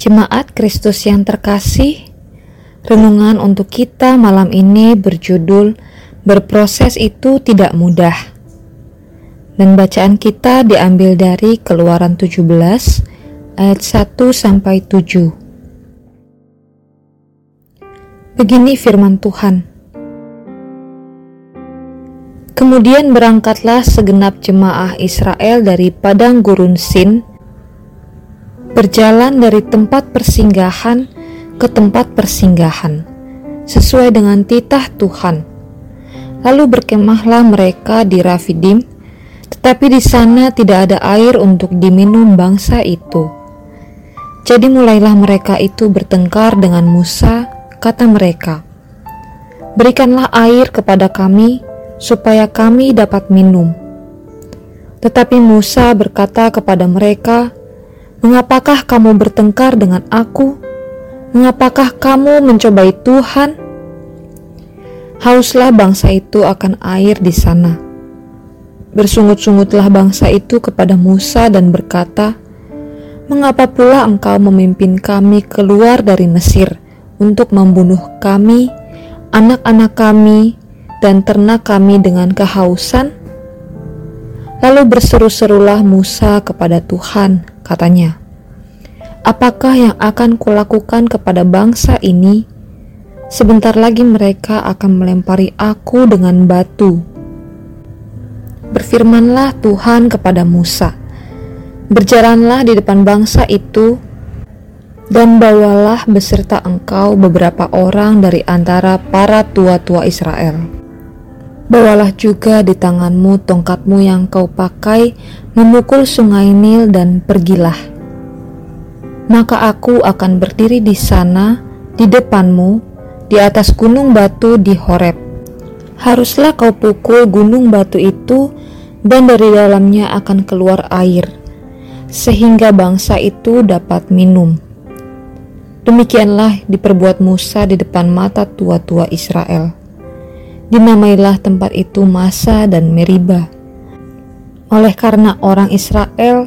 Jemaat Kristus yang terkasih, renungan untuk kita malam ini berjudul "Berproses itu tidak mudah". Dan bacaan kita diambil dari Keluaran 17 ayat 1 sampai 7. Begini firman Tuhan. Kemudian berangkatlah segenap jemaah Israel dari padang gurun Sin berjalan dari tempat persinggahan ke tempat persinggahan, sesuai dengan titah Tuhan. Lalu berkemahlah mereka di Rafidim, tetapi di sana tidak ada air untuk diminum bangsa itu. Jadi mulailah mereka itu bertengkar dengan Musa, kata mereka, Berikanlah air kepada kami, supaya kami dapat minum. Tetapi Musa berkata kepada mereka, Mengapakah kamu bertengkar dengan aku? Mengapakah kamu mencobai Tuhan? Hauslah bangsa itu akan air di sana. Bersungut-sungutlah bangsa itu kepada Musa dan berkata, Mengapa pula engkau memimpin kami keluar dari Mesir untuk membunuh kami, anak-anak kami, dan ternak kami dengan kehausan? Lalu berseru-serulah Musa kepada Tuhan, katanya, Apakah yang akan kulakukan kepada bangsa ini? Sebentar lagi mereka akan melempari aku dengan batu. Berfirmanlah Tuhan kepada Musa, Berjalanlah di depan bangsa itu, dan bawalah beserta engkau beberapa orang dari antara para tua-tua Israel. Bawalah juga di tanganmu tongkatmu yang kau pakai memukul sungai Nil dan pergilah. Maka aku akan berdiri di sana, di depanmu, di atas gunung batu di Horeb. Haruslah kau pukul gunung batu itu, dan dari dalamnya akan keluar air, sehingga bangsa itu dapat minum. Demikianlah diperbuat Musa di depan mata tua-tua Israel. Dinamailah tempat itu Masa dan Meriba oleh karena orang Israel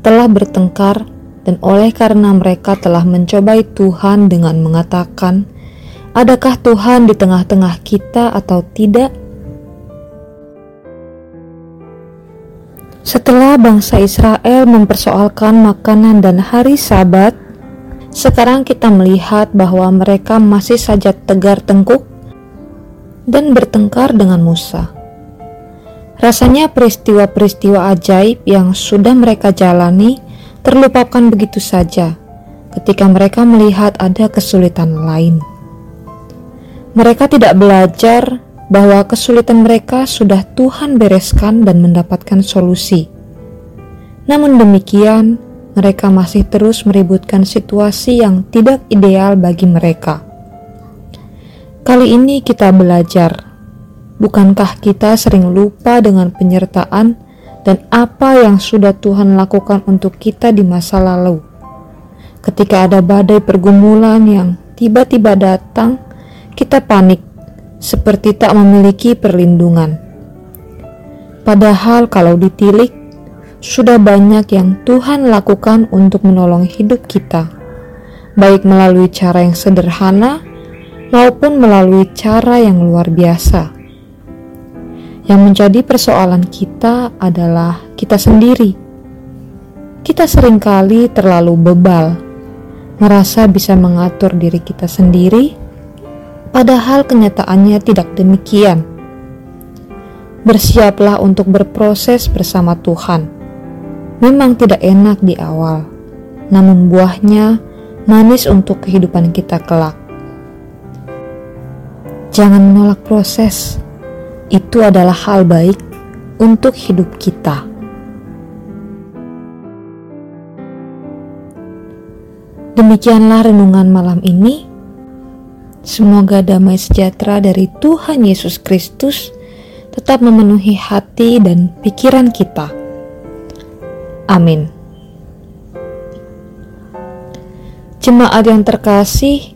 telah bertengkar dan oleh karena mereka telah mencobai Tuhan dengan mengatakan, "Adakah Tuhan di tengah-tengah kita atau tidak?" Setelah bangsa Israel mempersoalkan makanan dan hari Sabat, sekarang kita melihat bahwa mereka masih saja tegar tengkuk dan bertengkar dengan Musa. Rasanya peristiwa-peristiwa ajaib yang sudah mereka jalani terlupakan begitu saja ketika mereka melihat ada kesulitan lain. Mereka tidak belajar bahwa kesulitan mereka sudah Tuhan bereskan dan mendapatkan solusi. Namun demikian, mereka masih terus meributkan situasi yang tidak ideal bagi mereka. Kali ini kita belajar Bukankah kita sering lupa dengan penyertaan dan apa yang sudah Tuhan lakukan untuk kita di masa lalu? Ketika ada badai pergumulan yang tiba-tiba datang, kita panik seperti tak memiliki perlindungan. Padahal, kalau ditilik, sudah banyak yang Tuhan lakukan untuk menolong hidup kita, baik melalui cara yang sederhana maupun melalui cara yang luar biasa. Yang menjadi persoalan kita adalah kita sendiri. Kita sering kali terlalu bebal, merasa bisa mengatur diri kita sendiri, padahal kenyataannya tidak demikian. Bersiaplah untuk berproses bersama Tuhan. Memang tidak enak di awal, namun buahnya manis untuk kehidupan kita kelak. Jangan menolak proses itu adalah hal baik untuk hidup kita. Demikianlah renungan malam ini. Semoga damai sejahtera dari Tuhan Yesus Kristus tetap memenuhi hati dan pikiran kita. Amin. Jemaat yang terkasih,